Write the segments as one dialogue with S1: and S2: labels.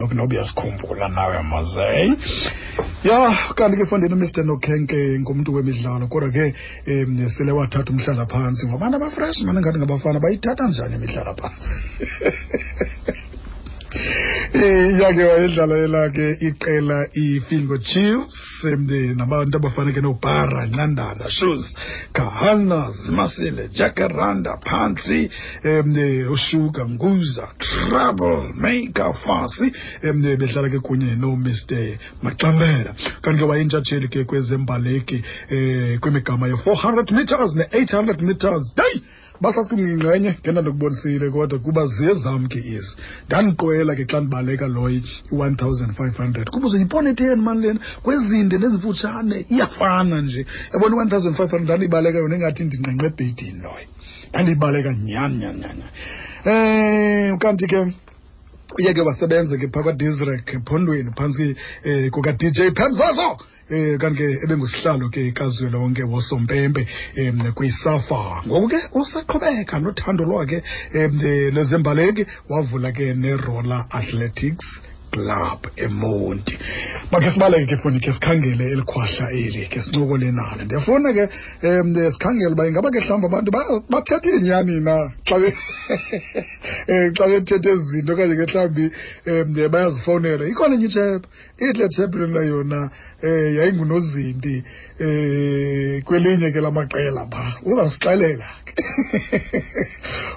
S1: nokunoba uyasikhumbula nawe mazey ya kanti ke fondeni umr nokhenke ngumntu wemidlalo kodwa ke um sele wathatha umhlala phantsi ngabantu abafresh mane ngathi ngabafana bayithatha njani imihlala phantsi iyake eh, wayedlala elakhe iqela ifingo chiefs nabantu abafaneke nobhara ncandana shoes kahana zimasile jacaranda phantsi um eh, usugar nguza trouble maker fasi um eh, bedlala ke kunye nomr maxambera kanti ke wayentshatsheli ke kwezembaleki um kwimigama ye-four hundred meters ne-eight hundred meters heyi basasikumngqenye ngena ndikubonisile kodwa kuba ziye zam ke ezi ndandiqwela ke xa ndibaleka loyi i-one thousand five hundred kuba uze yibone eteni mani lena kwezinde nezimfutshane iyafana nje yabona i-one thousand five hundred ndandibaleka yona ingathi ndingqenqe ebhedini loyo ndandibaleka nyhani nyhani nyhani um kanti ke uye ke wasebenza ke phaa kwadisrek ephondweni phantsi um eh, kukadj phemzozo um eh, kanti ke ebengusihlalo ke kazwelonke wosompempe um kwisafa ngoku ke usaqhubeka nothando lwakhe um lezembaleki wavula ke neroller athletics club emonti bakhe sibaleke ke foni ke sikhangele elikhwahla eli ke sincokole nalo ndiyafuna ke um sikhangele uba ingaba ke hlawumbi abantu bathethe inyani na xa um eh, xa bethethe ezi zinto okanye ke mhlawumbi um bayazifowunela ikhona enye itshepha ithi le tshepha lona yona eh yayingunozinti eh kwelinye ke lamaqela pha uzawusixelela ke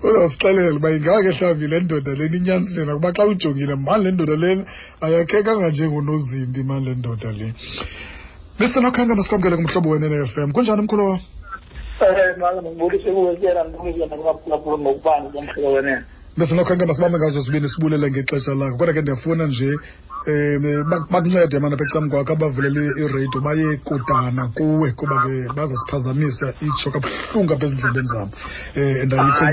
S1: uzawusixelela uba ingaba ke mhlawumbi le ndoda lena inyanzilela kuba xa ujongile mani le ndoda lena ayakhekanga njengonozinti mani le ndoda le besenokhankana sikwamkele kumhlobo wenene FM kunjani mkhulu wam
S2: eh,
S1: besenokhankana sibambe ngazo zibini sibulele ngexesha lakho kodwa ke ndiyafuna nje um bakuncede mana phecamu kwakho abavulele iradio baye kudana kuwe kuba ke bazasiphazamisa itsho kabuhlungu apha ezindlebeni zam um and ayikho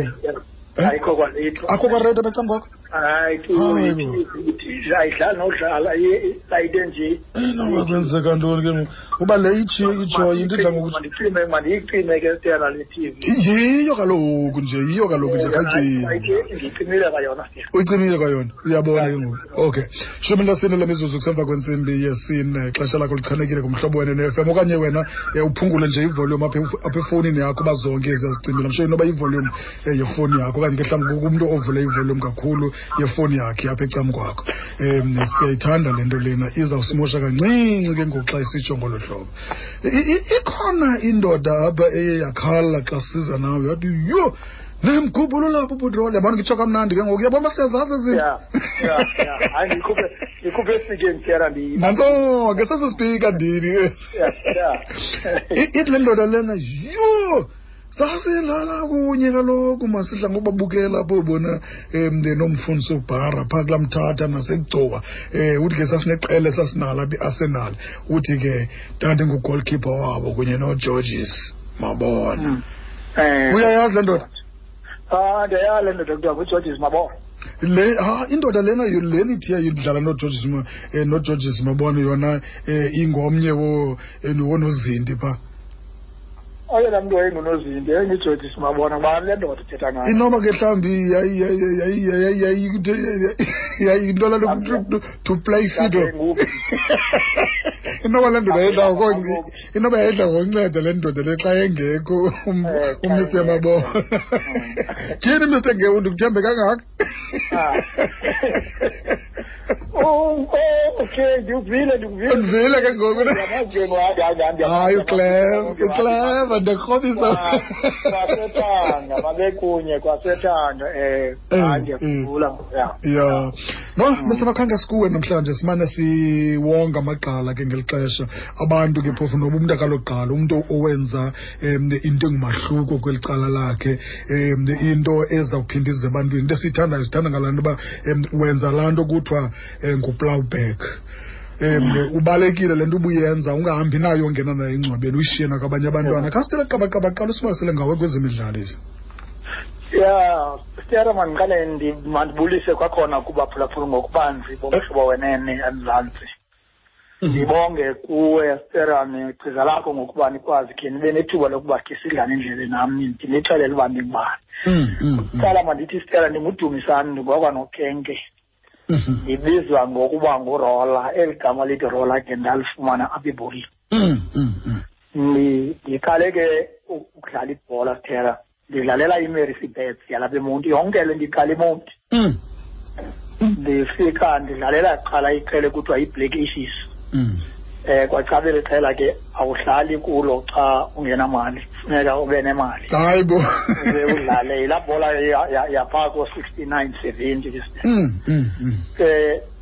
S1: eh?
S2: ayikho kwalito
S1: akho kwaradio phecamu kwakho
S2: hayi ayidlali nodlala ayide nje
S1: eh, kwenzeka ntoni ke ngoku ubaluleke itshiyo itshoyo into idla
S2: ngokuthimbe mandiyicime ke siyana le tv
S1: yiyo kaloku nje yiyo kaloku nje
S2: kacimile kwayona
S1: uyicimile kwayona uyabona ke ngoku okay shumi lasine la mizuzu kusemva kwentsimbi yesine xesha lakho lichanekile ngumhlobo wena ne-f m okanye wena um uphungule nje ivolume apha efowunini yakho uba zonke ezi azicimile msho inoba ivolume um eh, yefowuni yakho okanye ke mhlawumbi kumntu ovule ivolume kakhulu yefoni yakhe apha ecamkwakho um siyayithanda le nto lena izawusimosha kancinci ke ngoku xa isitsho ngolo hlobo ikhona indoda apha eye yakhala xa siza nawe yathi yho nemgubhulo lapho ubudrole yabona ngitsho kamnandi ke ngoku yabona siyazazi
S2: izinto hayi ndikhuphe ndikhuphe esikeni tyera ndini
S1: nanto ke sesisipika ndini ithi le ndoda lena yho sasilala kunye kaloku masidla ngobabukela apho bona um nomfundisi ubhara phaa kulaa mthatha nasekucowa um eh, uthi ke sasineqele sasinalo apha iarsenal uthi ke tandi ngugolkeeper wabo kunye nogeorges mabona um hmm.
S2: eh,
S1: uyayazi le ndoda
S2: ah ndiyayazi le ndoda kuthiwa ngugeorges mabona
S1: le ha indoda lena lena ithiya idlala nogeorges eh, nogeorges mabona yona um ingomnye eh, wonozinti phaa
S2: oyena mntu wayengunozinto yayingujoyce simabona kuba le ndoda ithetha ngayo
S1: inoba ke mhlawumbi yayinto le nto to play fiddle inoba le ndoda yayidla inoba yayidla ngonceda le ndoda le xa engekho umr mabona tyhini mr ngewundi kuthembe kangaka
S2: Ah. Oh, oh, okay, ndikuvile ndikuvile
S1: Undivile ke ngoku ne?
S2: Ndiyamajongo, hayi, hayi, hayi,
S1: hayi.
S2: Hayi uclever,
S1: uclever ndiyakrobisa.
S2: Kwa- kwasethanga babekunye kwasethanga eh
S1: Eh,
S2: hayi ndiyakhumbula ya
S1: Yeah. No, Mr. Makhanga sikuwe namhlanje simane siwonga amagqala ke ngeli xesha. Abantu ke phofu noba umntu akalogqala, umntu owenza um into engumahluko kweli cala lakhe um into ezawuphinda ize ebantwini into esiyithandayo sithanda ngalaa nto uba um wenza laa nto kuthiwa um nguplowback um ubalekile le nto ubuyenza ungahambi nayo ongena nayo engcwabeni uyishiye nakwabanye abantwana khasitela qabaqaba qala usibalisele ngawe kwezemidlalo ezi
S2: ya stera mandiqale mandibulise kwakhona kubaphulaphula ngokubanzi bomhlobo wenene andilantsi mhm. ndibonge kuwe sterane chiza lakho ngokuba nikwazi khe nibe nethuba lokuba khe sidlane endlele nam ndinixelele uba ndingubani
S1: mm, mm, mm.
S2: kuqala mandithi stera ndingudumisani ndingwakwa nokenke
S1: mhm.
S2: ndibizwa ngokuba ngurola eli gama lithi rola ke ndalifumana apha ebholini ndiqale ke ukudlala ibhola stera ndidlalela imary sibets yalapha emonti yonke le ndiqala emonti
S1: mm.
S2: ndifika ndidlalela qala iqhele kuthiwa yiblack issues um
S1: mm.
S2: eh, kwachabela iqhela ke awuhlali kulo xa ungenamali funeka ube nemali
S1: hayi bo
S2: uze udlale yilaa bhola yaphaa ko-sixty nine seventy um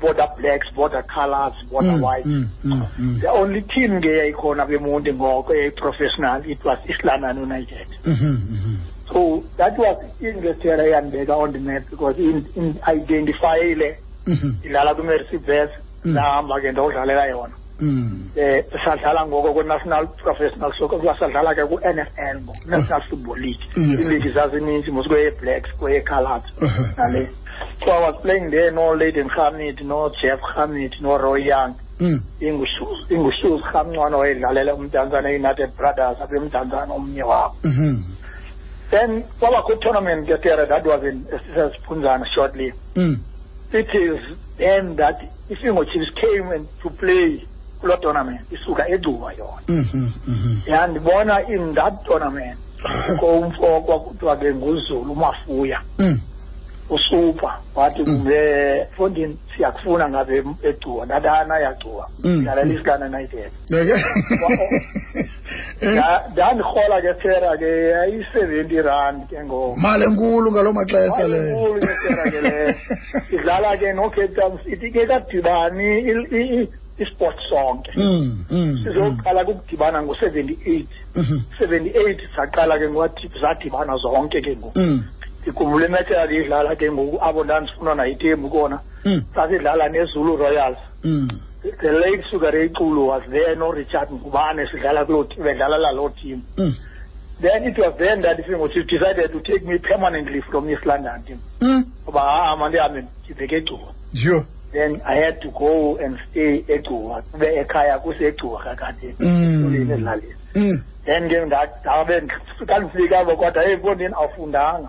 S2: border blacks border colors border
S1: mm,
S2: white
S1: mm, mm, mm.
S2: the only team ke yayikhona kwemonti ngoko eyayiprofessional it was islanani united
S1: mm -hmm, mm -hmm.
S2: so that was i-university eyandibeka on the map because i-identifyile mm
S1: -hmm.
S2: ilala kwimercy bes
S1: mm.
S2: ndahamba ke ndodlalela yona um sadlala ngoko kwi-national professional soccer kuba sadlala ke ku-n f l ngoku national football league iiligi zazininzi mos kweye-blacks kweye-colours nale so i was playing there no laden hamid no jeff hamid no roy young
S1: mm.
S2: ingushoes hamncwana wayedlalela umdantsana united brothers apha emdantsana omnye wabo
S1: mm-hmm.
S2: then kwabakho itournament ke tere that was in siseziphunzana shortly
S1: mm.
S2: it is then that isingo chiefs came and to play kuloo tournament isuka egcuwa yona
S1: mhm, mhm.
S2: ya ndibona in that tournament kukho umfo kwakuthiwa ke nguzulu umafuya
S1: mm.
S2: usupa wathi
S1: mm.
S2: kumbe fondini siyakufuna ngabe egcuwa ndatana yagcuwa
S1: mm,
S2: dlalela isikana united
S1: eh?
S2: ndandikhola ke fera ke yayi-seventy rand ke ngoku
S1: mali enkulu ngaloo maxesha
S2: leyonkulu ke fera ke leyo idlala ke nocape town city ke kadibani isport sonke
S1: mm, mm,
S2: sizoqala mm. kukudibana ngo-seventy
S1: eight
S2: mm-hmm. seventy eight saqala ke zadibana zonke ke ngoku ndikhumbula imethe yalidlala ke ngoku abo ndandifuna nayitembu kona sasidlala nezulu royals
S1: mm.
S2: the late sugar eculu was there no richard ngubane sidlala kuloo bedlala laloo team
S1: mm.
S2: then it was then that thing she decided to take me permanently from east london team
S1: mm.
S2: ngoba haa mandihambe ndibheke egcuwa
S1: sure
S2: then i had to go and stay egcuwa kube ekhaya kusegcuwa kakade
S1: mm.
S2: ezilalini
S1: mm.
S2: then ke ndabe kandifika kodwa hey bondini awufundanga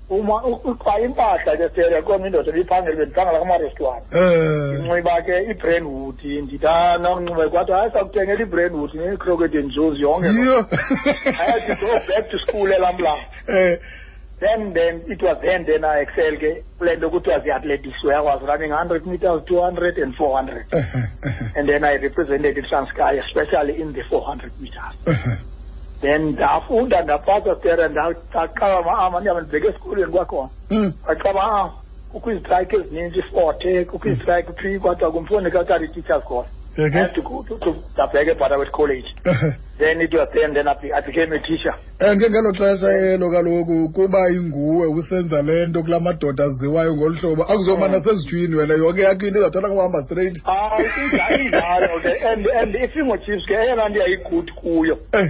S2: uma uqala impahla ke sele kona indoda ebiphangela bendiphangela kwamarestwane
S1: eh.
S2: inxiba ke i-brandwood ndithi ah, nokunxiba kwathi hayi sakuthengela i-brandwood ne-crocket and jones yonke ayathi go back to school elamlam
S1: eh.
S2: then then it was then then i excel ke kule nto kuthiwa zi-athletics where i was running hundred meters two hundred
S1: and four hundred
S2: and then i represented itranskay especially in the four hundred
S1: meters
S2: then ndafunda ndapasa stere saqala maama ndihambe ndibheke esikolweni kwakhona
S1: mm.
S2: saqala maama kukho izitrayike ezininzi iforte kukho izitrayike mm. kuthiwa kwathiwa kumfundi katari teachers course
S1: Okay.
S2: I to go to, to Dabeke Butterworth College.
S1: Uh-huh.
S2: then it was then then I, I became a teacher.
S1: Eh ngengelo xesha elo kaloku kuba inguwe usenza le nto kula madoda aziwayo ngolu hlobo akuzoba
S2: oh.
S1: nasezijwini wena yonke yakho into izawuthola ngohamba straight.
S2: Hayi ah, injalo ke and and ifingo chips ke eyona nto yayigude kuyo.
S1: Eh.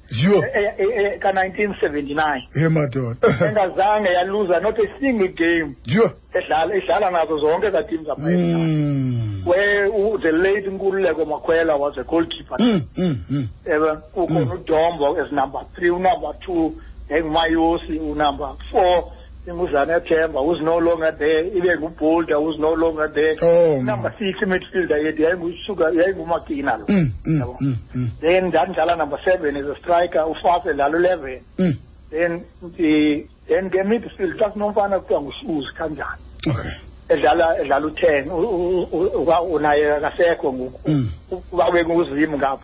S1: yho
S2: e- e- e- e- ka-1979
S1: he madoda
S2: engazange yaluza not a single game
S1: yho
S2: edlala idlala nazo zonke ezaa team zaphaya
S1: Mm.
S2: where u- the late nkululeko makhwela was a goalkeeper
S1: Mm, mm, mm.
S2: ewe kukhona udombo as number three unumber two engumayosi unumber four inguzanethemba was no longer there ibe ngubolda was no longer there
S1: oh,
S2: number six imidfielder yethu yayingusuka yayingumakina lo
S1: mm, mm,
S2: yabo
S1: mm, mm.
S2: then ndandidlala number seven as a striker ufafe dlala u-eleven
S1: mm.
S2: then eh, then ke midfield xa sinomfana kuthiwa ngusuzi kanjani
S1: okay
S2: edlala edlala u-ten unaye akasekho ngoku
S1: mm.
S2: uba benguzimu ngapho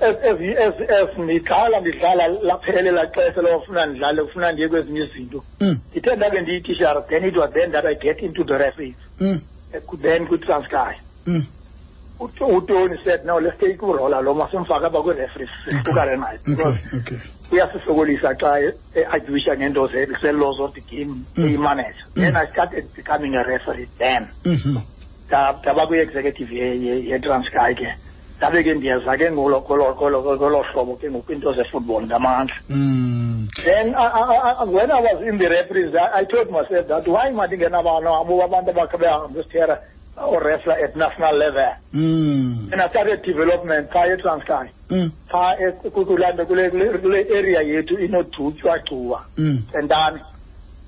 S2: as ndiqala ndidlala laphele laa xesha lawafuna ndidlale kufuna ndiye kwezinye izinto
S1: mm.
S2: ndithe ndabe ndiyitishara then it was then that i get into the referees
S1: mm.
S2: eh, then kwitransky
S1: mm.
S2: utoni said no let's take urola lo masimfake apha kwi-referees sihlukane naye because uyasisokolisa xa eadywisha ngento zelo of the game eyimanager then i started becoming a referee then mm-hmm. ndaba kwi-executive yetranskay ke ndabe ke ndiyeza ke ngolo hlobo ke ngoku iinto zefootball ngamandla
S1: mm.
S2: then when i was in the referees i told myself that why mandingenabana abo abantu abakhe behambe sithera orefla at national level
S1: mm.
S2: and i started development phaa etranskay
S1: mm.
S2: phaa e, kulaa nto kule area yethu inodutywa
S1: gcuwa
S2: sentana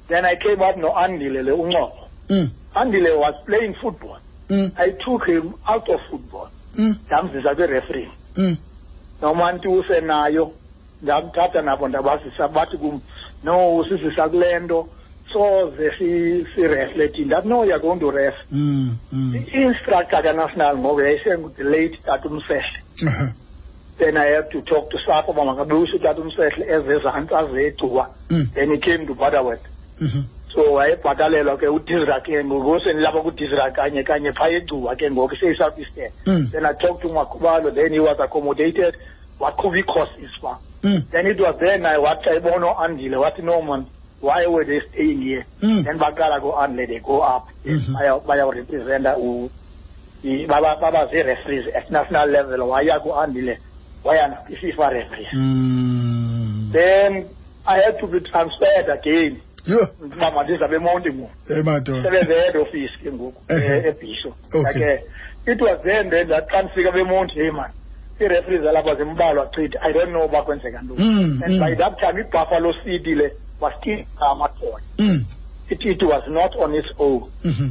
S2: then i came up noandile le uncobo
S1: mm.
S2: andile was playing football
S1: mm.
S2: i took him out of football
S1: mm.
S2: ndamzisa kwireferee
S1: mm.
S2: noma nti usenayo ndamthatha nabo ndabazisa bathi kum no usizisa kule nto soze sirefle thina ndathi no you're going to ref
S1: mm, mm.
S2: i-instructor kanational ngoku yayisengude late tata umsehle
S1: uh -huh.
S2: then I had to talk to SAPA uba makabuyise utata umsehle ezezantsi azegcuwa
S1: mm.
S2: then he came to Butterworth
S1: mm -hmm.
S2: so wayebhatalelwa ke udisra ke ngoku sendilapha kudisra kanye kanye phaa egcuwa ke ngoku seyi-south eastern
S1: mm.
S2: then i talked to makhubalo then he was accommodated waqhuba ii-courses phaa
S1: mm.
S2: then it was then i wathi xa ibona oandile wathi no man why were they staying here
S1: mm.
S2: then baqala go-andile they go up
S1: mm
S2: -hmm. bayawurepresenta baba baba zii-referees at national level waya ku-andile waya nakwisifa referees
S1: mm.
S2: then i had to be transferred again uba mandizabe emonti ngoku sebenze head office ke ngoku eh, ebhisho ake it was then then ndatransfika bemonti hey man ii-referees zalapha zimbalwa chithi i don't know uba kwenzeka ntoni
S1: mm,
S2: and
S1: mm.
S2: by that time ibuffalo city le was still
S1: amakhona
S2: it, it was not on its own
S1: mm
S2: -hmm.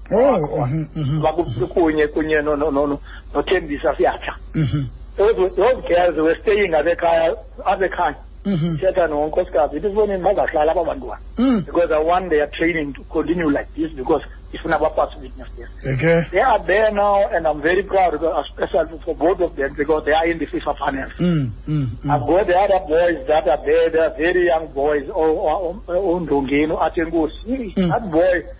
S1: oh, mhm, mhm.
S2: bakubizwe kunye kunye nothembisa siyapha
S1: mhm.
S2: those girls were staying abekhaya
S1: abekhaya
S2: thetha nonkosikazi ithi sibonini bazahlala aba bantwana
S1: mm.
S2: because i want their training to continue like this because ifuna bapase witness this
S1: okay.
S2: they are there now and i'm very proud especially for both of them because they are in the fifa finals
S1: mm, mm, mm.
S2: i've got the other boys that are there they are very young boys ondongeni oh, oh, oh, athi enkosi
S1: mm.
S2: that
S1: boy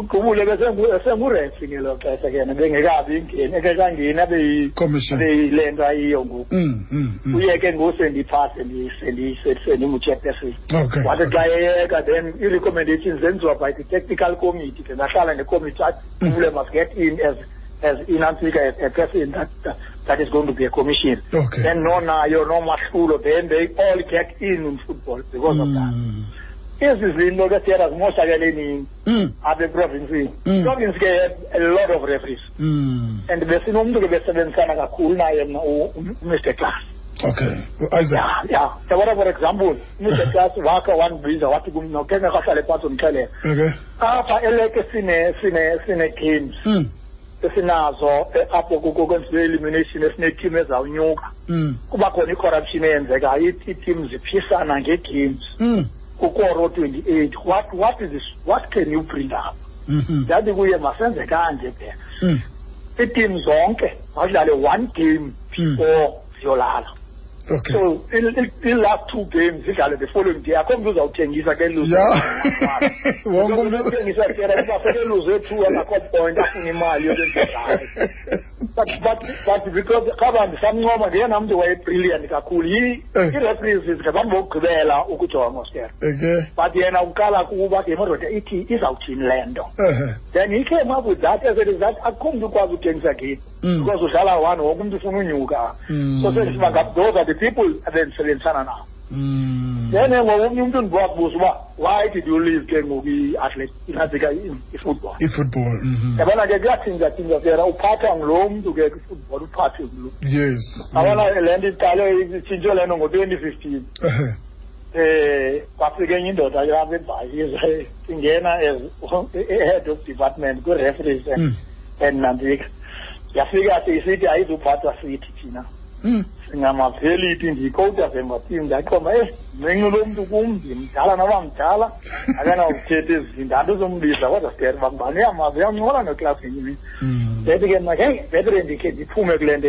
S2: ugqubule ke senguresi ngelo xesha ke yena bengekabi ingeni ekekangeni abeyile nto ayiyo ngoku
S1: mm, mm, mm.
S2: uye ke ngoku sendiphase
S1: sendimuchairperson
S2: wathi xa eyeka then i-recommendation zenziwa by the technical committee ke nahlala necommittee athi ule must get in as as inantsika a, a person that, that that is going to be a commission
S1: okay.
S2: then no nayo no mahlulo then they all get in in football because mm. of that ezi zinto ke siyena zimoshakele nini
S1: mm.
S2: apha eprovinsini
S1: mm.
S2: province ke a lot of referees
S1: mm.
S2: and besinomntu ke besebenzisana kakhulu naye mna umr class
S1: okay
S2: ya ya yabona for example umr class wakhe wandibiza wathi kum noke ngekahlale phantsi undixelela apha eleke sine sine sine games esinazo apho kuko kwenziwe elimination esineetim ezawunyuka
S1: mm.
S2: kuba khona i-corruption eyenzekayo iitim ziphisana ngegames
S1: mm.
S2: kukoro twenty eight what what is this what can you bring up
S1: mm-hmm.
S2: ndathi mm -hmm. kuye masenze kanje phela
S1: mm.
S2: iitim zonke mazidlale one game mm. before mm.
S1: yolala okay.
S2: so i-last two games idlale the following day akho mntu uzawuthengisa ke luzthengisa tera uba feke luze two angakho point afuna imali yokwenzadlala but but but because kabambi samncoma ngeyena mntu wayebrilliant kakhulu i-referees
S1: eh.
S2: ngabantu bokugqibela ukujonga
S1: ostera
S2: but yena uqala kuba yemododa ithi izawuthini le nto then he came up with that as a result akho mntu ukwazi uthengisa gate
S1: mm.
S2: because udlala one wonke umntu ufuna unyuka
S1: mm.
S2: so sendisiba ngam those are the people abendisebenzisana nabo
S1: mm.
S2: then ngoku omnye umntu ndibuka kubuza uba why did you leave ke ngoku i-athlete inazika ifootball
S1: ifootball mm-hmm.
S2: yabona ke kuyatshintshatshintsha sera uphathwa ngulo mntu ke kwifootball uphathwe ngulo
S1: yes
S2: abona le nto iqale itshintshe le nto ngo-twenty fifteen eh kwafika enye indoda yaba ebhayize ingena as head of department ku referees and
S1: mm.
S2: and nandika yafika sisithi ayizuphathwa sithi thina
S1: mm.
S2: singamapheliti ndiyikota zembatini ndaqomba e ncinci lo mntu kum ndimdala noba mdala akanawuzithetha ezinto ndanto zombiza kodwa sider uba ngubani uyamazi uyancola noklasi
S1: yini
S2: bethi ke mna ke betere ndikhe ndiphume kule nto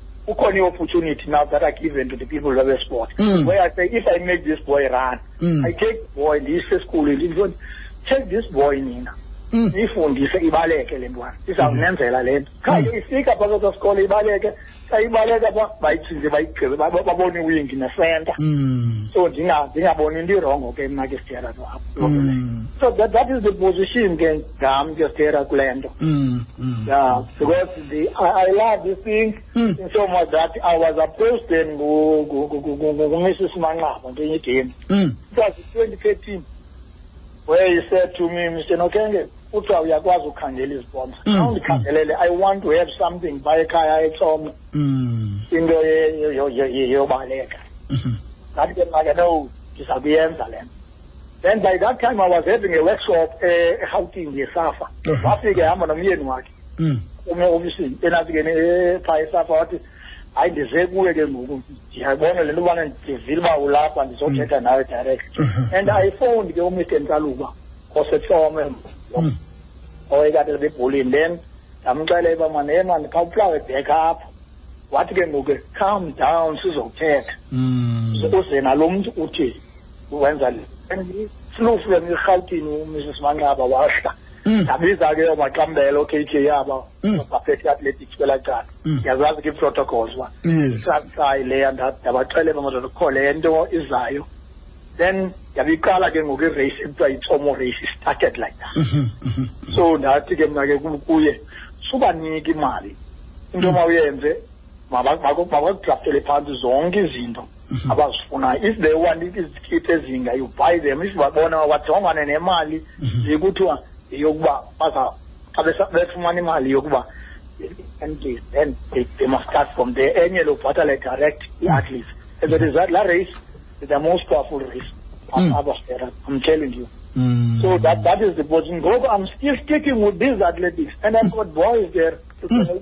S2: kukhona i-opportunity now that are given to the people of sport
S1: mm.
S2: where i say if i make this boy run
S1: mm.
S2: i take the boy ndiyise esikolweni ndiyifoni take this boy nina
S1: mm.
S2: ndiyifundise ibaleke le ntwana izawunenzela mm. le nto mm. khayo ifika phaa kwesa sikolo ibaleke xa ibaleka pha bayitshintshe bayigqibe babone iwingi nesenta so ndingaboni into irongo ke mna ke stera apho so that, that is the position ke ngam ke stera kule nto ya because The, I, I love this thing
S1: mm.
S2: in so much that I was approached then Mrs. Manqaba ngenye ideni.
S1: Hmm.
S2: It was 2013 where he said to me, Mr. Nokenge, kuthiwa uyakwazi ukhangela iziponsa.
S1: Mm.
S2: Now ndikhangelele, I want to have something by ekhaya etshomo.
S1: Mm.
S2: Into yobaleka.
S1: Mm-hmm.
S2: Ngathi ke mna ke no, ndiza kuyenza le nto. Then by that time I was having a workshop eh, eRhawutini yeSafa.
S1: Uh-huh.
S2: Wafike hamba nomyeni wakhe.
S1: mm.
S2: ume ofisini enafikeni eh, phaa esapha wathi hayi ndize kuwe ke ngoku ndiyabona le nto ubana ndivile uba ulapha ndizothetha mm. nawe direct
S1: mm-hmm.
S2: and ayifowundi ke umister ntaluba osetome
S1: mm.
S2: owayekatela bebholini then ndamxelela uba mane ye mani khawuplawe back apha wathi ke ngoku calm down
S1: sizokuthetha
S2: uze nalo mntu uthini wenza le silufu yena irhawutini umrs manqaba wahla
S1: Mm.
S2: ndabiza ke yo maqambela o-k j yaba
S1: mm.
S2: baphethe i-athletics kwela cala
S1: mm.
S2: ndiyazazi ke ii-protocols uba sayi leya ndabaxeleba madoda kukho le nto izayo then yabiqala ke ngoku irace ekuthiwa yitsomo race started like that
S1: mm-hmm, mm-hmm.
S2: so ndathi ke mna ke kuye subanike imali into mawuyenze mabakudraftele phantsi zonke izinto
S1: mhm.
S2: abazifunayo if they want izikiti ezinga you buy them if babona wajongane nemali
S1: mhm.
S2: kuthiwa yokuba baza xa befumana imali yokuba entities then they, they must start from there enye lokubhatala direct i-atleast as a result la race is the most powerful race
S1: mm.
S2: abasera i'm telling you
S1: Mm.
S2: So that that is the position. I'm still sticking with these athletics, and I've got boys there to
S1: mm.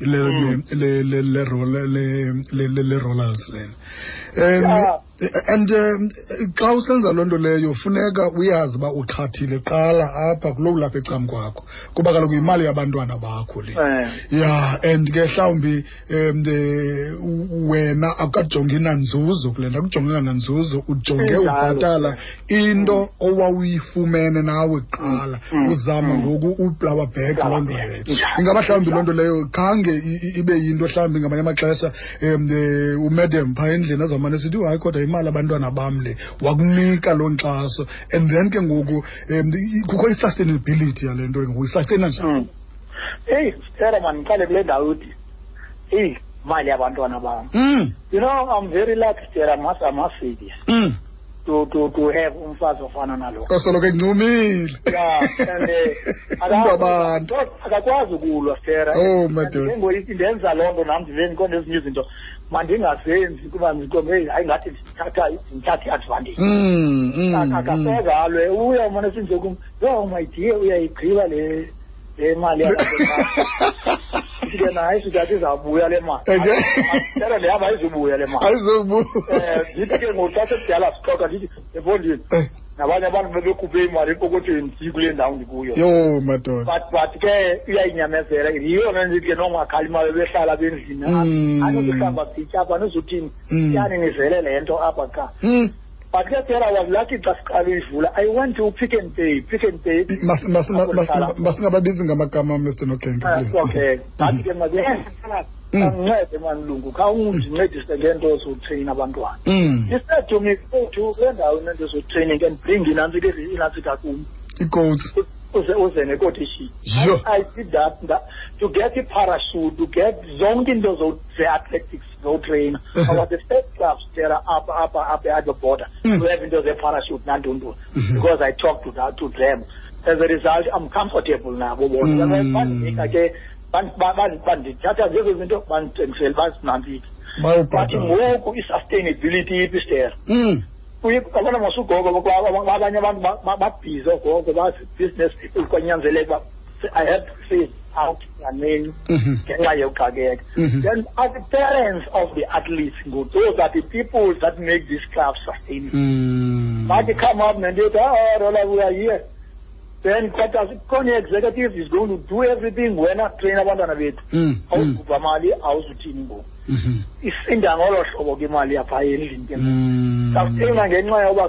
S1: Mm. le le le rola le le le le rolas le um
S2: yeah.
S1: and um, xa usenza loo nto leyo funeka uyazi uba uqhathile qala apha kulo ulapha ecam kwakho kuba kaloku yimali yabantwana bakho le
S2: eh.
S1: ya and ke hlawumbi um wena akukajongi nanzuzo kule nto akujonge nanzuzo ujonge ubhatala into mm. owawuyifumene nawe kuqala
S2: mm. mm.
S1: uzama ngoku ublawa back loo nto leyo ingaba mhlawumbi loo nto leyo khange ibe yinto mhlawumbi ngamanye amaxesha um eh, umadam phaa endlini azawumane sithi hayi kodwa imali abantwana bam le wakunika loo nkxaso and then ke ngoku um kukho i-sustainability yale nto ngoku isastena njani
S2: eyi sitera mani ndiqale kule ndawo uthi eyi mali yabantwana bam
S1: mm.
S2: you know i'm very lucky stera i must, I must say this
S1: mm.
S2: to to to have umfazi ofana nalo
S1: osoloko encumile
S2: ya and eh, abantu akakwazi ukulwa stera
S1: oh madoda
S2: ndenza loo nto nam ndiveni konto ezinye izinto mandingazenzi kuba ndiqombe heyi hayi ngathi ndithatha ndithatha i-advantage
S1: mm, mm,
S2: akaseka
S1: mm.
S2: alwe uya umane sinje kum yho my dear uyayigqiba le le mali yena hayi sidathi izabuya le mali
S1: tela
S2: le hamba ayizubuya le mali
S1: ayizubuya
S2: um ndithi ke ngoku xa sekudala sixoxa ndithi efondini
S1: eh.
S2: nabanye abantu bebekhuphe imali epokothweni ndiyikule ndawo ndikuyo
S1: yho madoda
S2: but but ke uyayinyamezela yiyona ndithi ke nongakhali imali behlala bendlini
S1: mm.
S2: anozihlamba sitya apha nizothini
S1: mm.
S2: yani nivele le nto apha qha
S1: mm.
S2: but kuyadela was lucky xa siqala uyivula i want to pick and pay pick and pay
S1: masingababizi ngamagama mr nokenke
S2: ah, okay but ke makuyancede
S1: mm.
S2: mani lungu khawundincedise ngento zokutreyina abantwana
S1: mm.
S2: he said to me futhi kule ndawo nento zokutraining and bring inanto ke inanto kakum
S1: icoats
S2: uze uze nekotishi i did that to get iparachute to get zonke into ze-athletics
S1: zotreyina
S2: mhm. our the first club stera up up up at the border to mhm. have into zeparachute nantundulu
S1: mhm.
S2: because i talked to that to them as a result i'm comfortable nabo bona bandinika ke bandithatha zezo zinto bandithengisele bazinantike
S1: bathi
S2: ngoku i-sustainability iphi stera abona masugogo abanye abantu babhizi ogogo bazi-business people kwanyanzeleka uba I had to phase out Dlamini
S1: mm-hmm.
S2: ngenxa yokuxakeka.
S1: Mm-hmm.
S2: Then are the parents of the athletes go, those are the people that make this club sustainable.
S1: Mm.
S2: But they come up and they say, oh, Rola, we are here. Then Kony executive is going to do everything when I train abantwana bethu.
S1: Mm, mm.
S2: Awuzibhubha mali, awuzuthini ngoku.
S1: Mm-hmm.
S2: Isinda ngolo hlobo ke imali yapha endlini ke. Safuna ngenxa yoba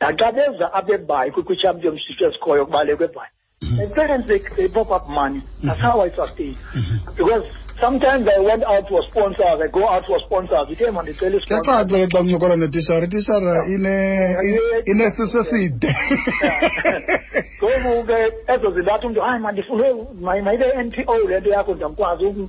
S2: naxa beza abebayi kwi-championship ezikhoyo kubalekwa ebayi
S1: mm-hmm.
S2: and parents they, they pop up money mm-hmm. that's how i sustain
S1: mm-hmm.
S2: because sometimes i went out for sponsors i go out for sponsors ithe mandicela
S1: isiyacaca ke xa kuncokola netishara itishara inesiso eside
S2: ngoku ke ezo zinto athi umntu hayi mandifune mayibe-n t o le nto yakho ndiyakwazi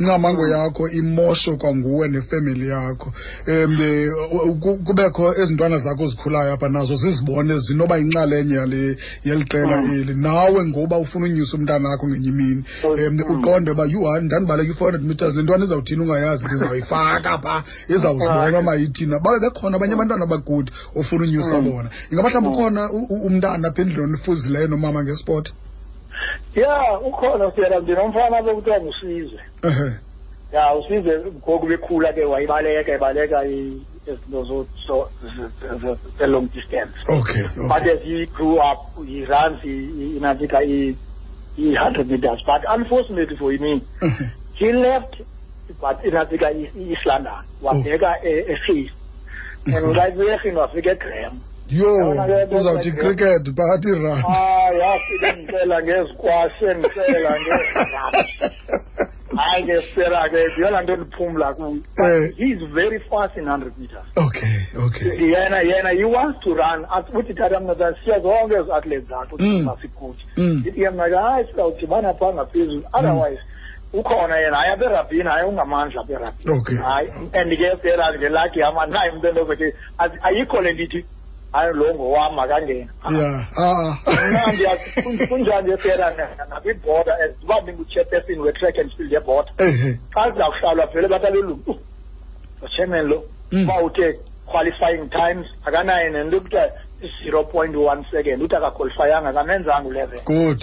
S1: incamango
S2: mm.
S1: yakho imosho kwanguwe nefemeli yakho um kubekho ezi ntwana zakho zikhulayo apha nazo zizibone zinoba yinxalenye yale yeli qela
S2: mm.
S1: eli nawe ngoba ufuna unyisa umntana akho ngenye imini um uqonde uba yhu hayi ndandibaleka i-four hundred meters le ntwana izawuthini ungayazi ndizawuyifaka pha izawuzibona uba yithina babe bekhona abanye abantwana abakude ofuna
S2: unyisa
S1: bona ingaba mhlawumbi ukhona umntana apha endlini onifuzileyo nomama ngespoti
S2: ya ukhona siyela ndinomfana bekuthiwa ngusizwe
S1: ehe
S2: ya usizwe ngoku bekhula ke wayibaleka ibaleka izinto ze-long distance
S1: okay
S2: but as he grew up he runs inantika i-hundred meters but unfortunately for me he left but inantika i-east london wabheka oh. e-face and xa ibuya erhini wafika egram
S1: yho
S2: Yabona ke, ke,
S1: uzawuthi
S2: ke, ke.
S1: cricket phakathi irandi
S2: hayi yafike ndicela ngezikwashe ndicela ngezirap hayi ke sera ke yeyona nto ndiphumla kuyo
S1: Eh.
S2: he is very fast in hundred meters
S1: okay okay
S2: yena yena he wants to run Athi- uthi thatha mna tata siya zonke ezi athletes zakho
S1: Mm.
S2: masikuthi
S1: Mm.
S2: ndithi ke mna ke hayi sizawudibana phaa ngaphezulu otherwise ukhona yena hayi aberabhini hayi ungamandla aberabhini
S1: Okay.
S2: hayi and ke sera ngelakhi yama naye umntu endozothi Azi- ayikho le ndithi hayi lo ngowam akangena
S1: ya ah
S2: mnandi as- kunjani esiyela nakwibhoda as uba ndinguchairperson we-track and field yebhoda
S1: ehe
S2: xa siza kuhlalwa vele batalelungu uchairman lo
S1: Mm.
S2: uba uthe qualifying times akanayo nento ekuthiwa zero point one second uthi akaqualifyanga akamenzanga ulevel
S1: good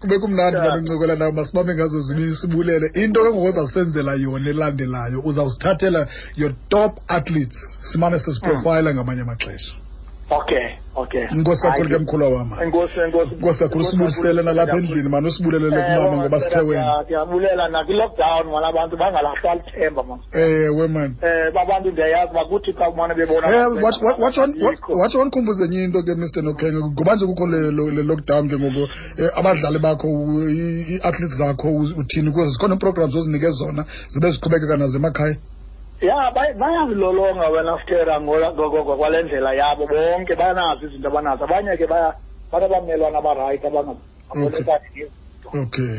S1: kube kumnandi
S2: uba
S1: nincokola nayo masibambe ngazo zimini sibulele into ke ngoku ozawusenzela yona elandelayo uzawusithathela your top athletes simane sesiprofayila mm. ngamanye amaxesha
S2: okay okay
S1: inkosi kakhulu ke mkhulwa wam inkosi kakhulu sibulisele nalapha endlini mani usibulelele eh, kumama ngoba sithe wena
S2: ndiyabulela nakwi-lockdown mani abantu bangalahlwa lithemba mani
S1: ewe eh, mani
S2: um eh, babantu ndiyayazi bakuthi xa kumane
S1: bebonawatsho wandikhumbuzenya into ke mr nokhenge ngoba nje kukho le lockdown ke ngoku eh, abadlali bakho ii-athletes zakho uthini kuzo zikhona iiprograms ozinike zona zibe ziqhubekeka nazo emakhaya
S2: ya bayazilolonga wena ftera ngokwale ndlela yabo bonke banazo izinto abanazo abanye ke banabamelwana abarayithi abangabolekani
S1: okay,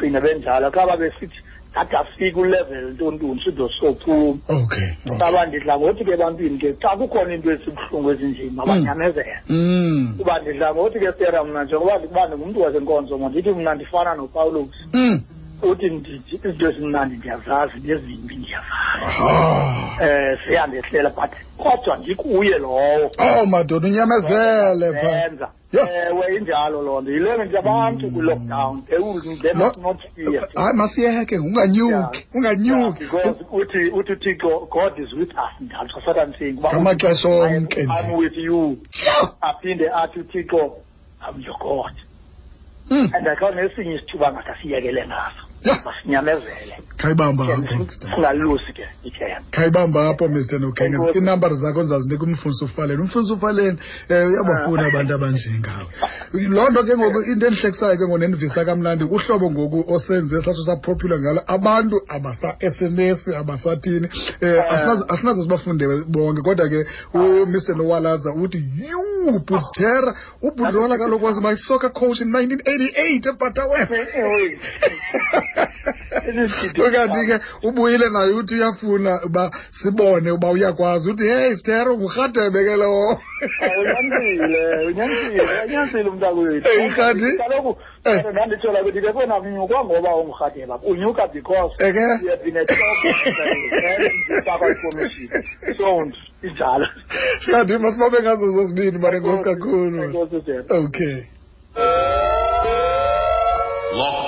S1: okay.
S2: benjalo xa babesithi ngathi afike ulevel ntontoni sizosophuma
S1: okay
S2: saba ndidla ngothi ke ebantwini ke xa kukhona into esibuhlungu ezinjini mabanyamezela
S1: mm. mm.
S2: kuba ndidla ngothi ke sera mna njengoba ndikuba ndingumntu wasenkonzo mna ndithi mna ndifana nopawulos
S1: mm.
S2: uthi ndithi izinto ezimnandi ndiyazazi nezimbi ndiyazazi um
S1: ah.
S2: eh, siyandehlela but kodwa ndikuye lowo o
S1: oh, madoda unyamezele pha
S2: ewe injalo loo nto yile nto abantu mm. kwi-lockdown they will they must not fear
S1: hayi masiyeke unganyuki unganyuki
S2: because uthi uthi uthixo god is with us njalo xa satan saying
S1: ngamaxesha onke
S2: i'm with you aphinde athi uthixo i'm your god
S1: Mm.
S2: and i thought nesinye isithuba ngathi asiyekele ngaso
S1: Yeah.
S2: masinyamezele
S1: khayibamba apho Mr.
S2: singalusi ke ithemba
S1: khayibamba apho mr nokenga
S2: Enkosi.
S1: iinambari zakho ndizazinika umfundisi ufaleni umfundisi ufaleni um uyabafuna abantu abanjengawe loo nto ke ngoku into endihlekisayo ke ngoku nendivisa kamnandi uhlobo ngoku osenze saso sapopular ngalo abantu abasa-sms abasathini um asinaze asinaze sibafunde bonke kodwa ke umr nowalaza uthi yuu butstera ubudlwana kaloku was my soccer coach in 1988 ebhatawen ukanti ke ubuyile naye uthi uyafuna uba sibone uba uyakwazi uthi hey stero ngurhadebe ke lowo
S2: unyanisile
S1: umntu akuyoyikati
S2: kaloku
S1: eh.
S2: ndanditshola ukuthi ke kona kunyukwa ngoba ungurhadeba unyuka because uyebhinetokakwakomishini so Injalo.
S1: Kanti masibabe ngazo zozibini mane nkosi kakhulu. Okay.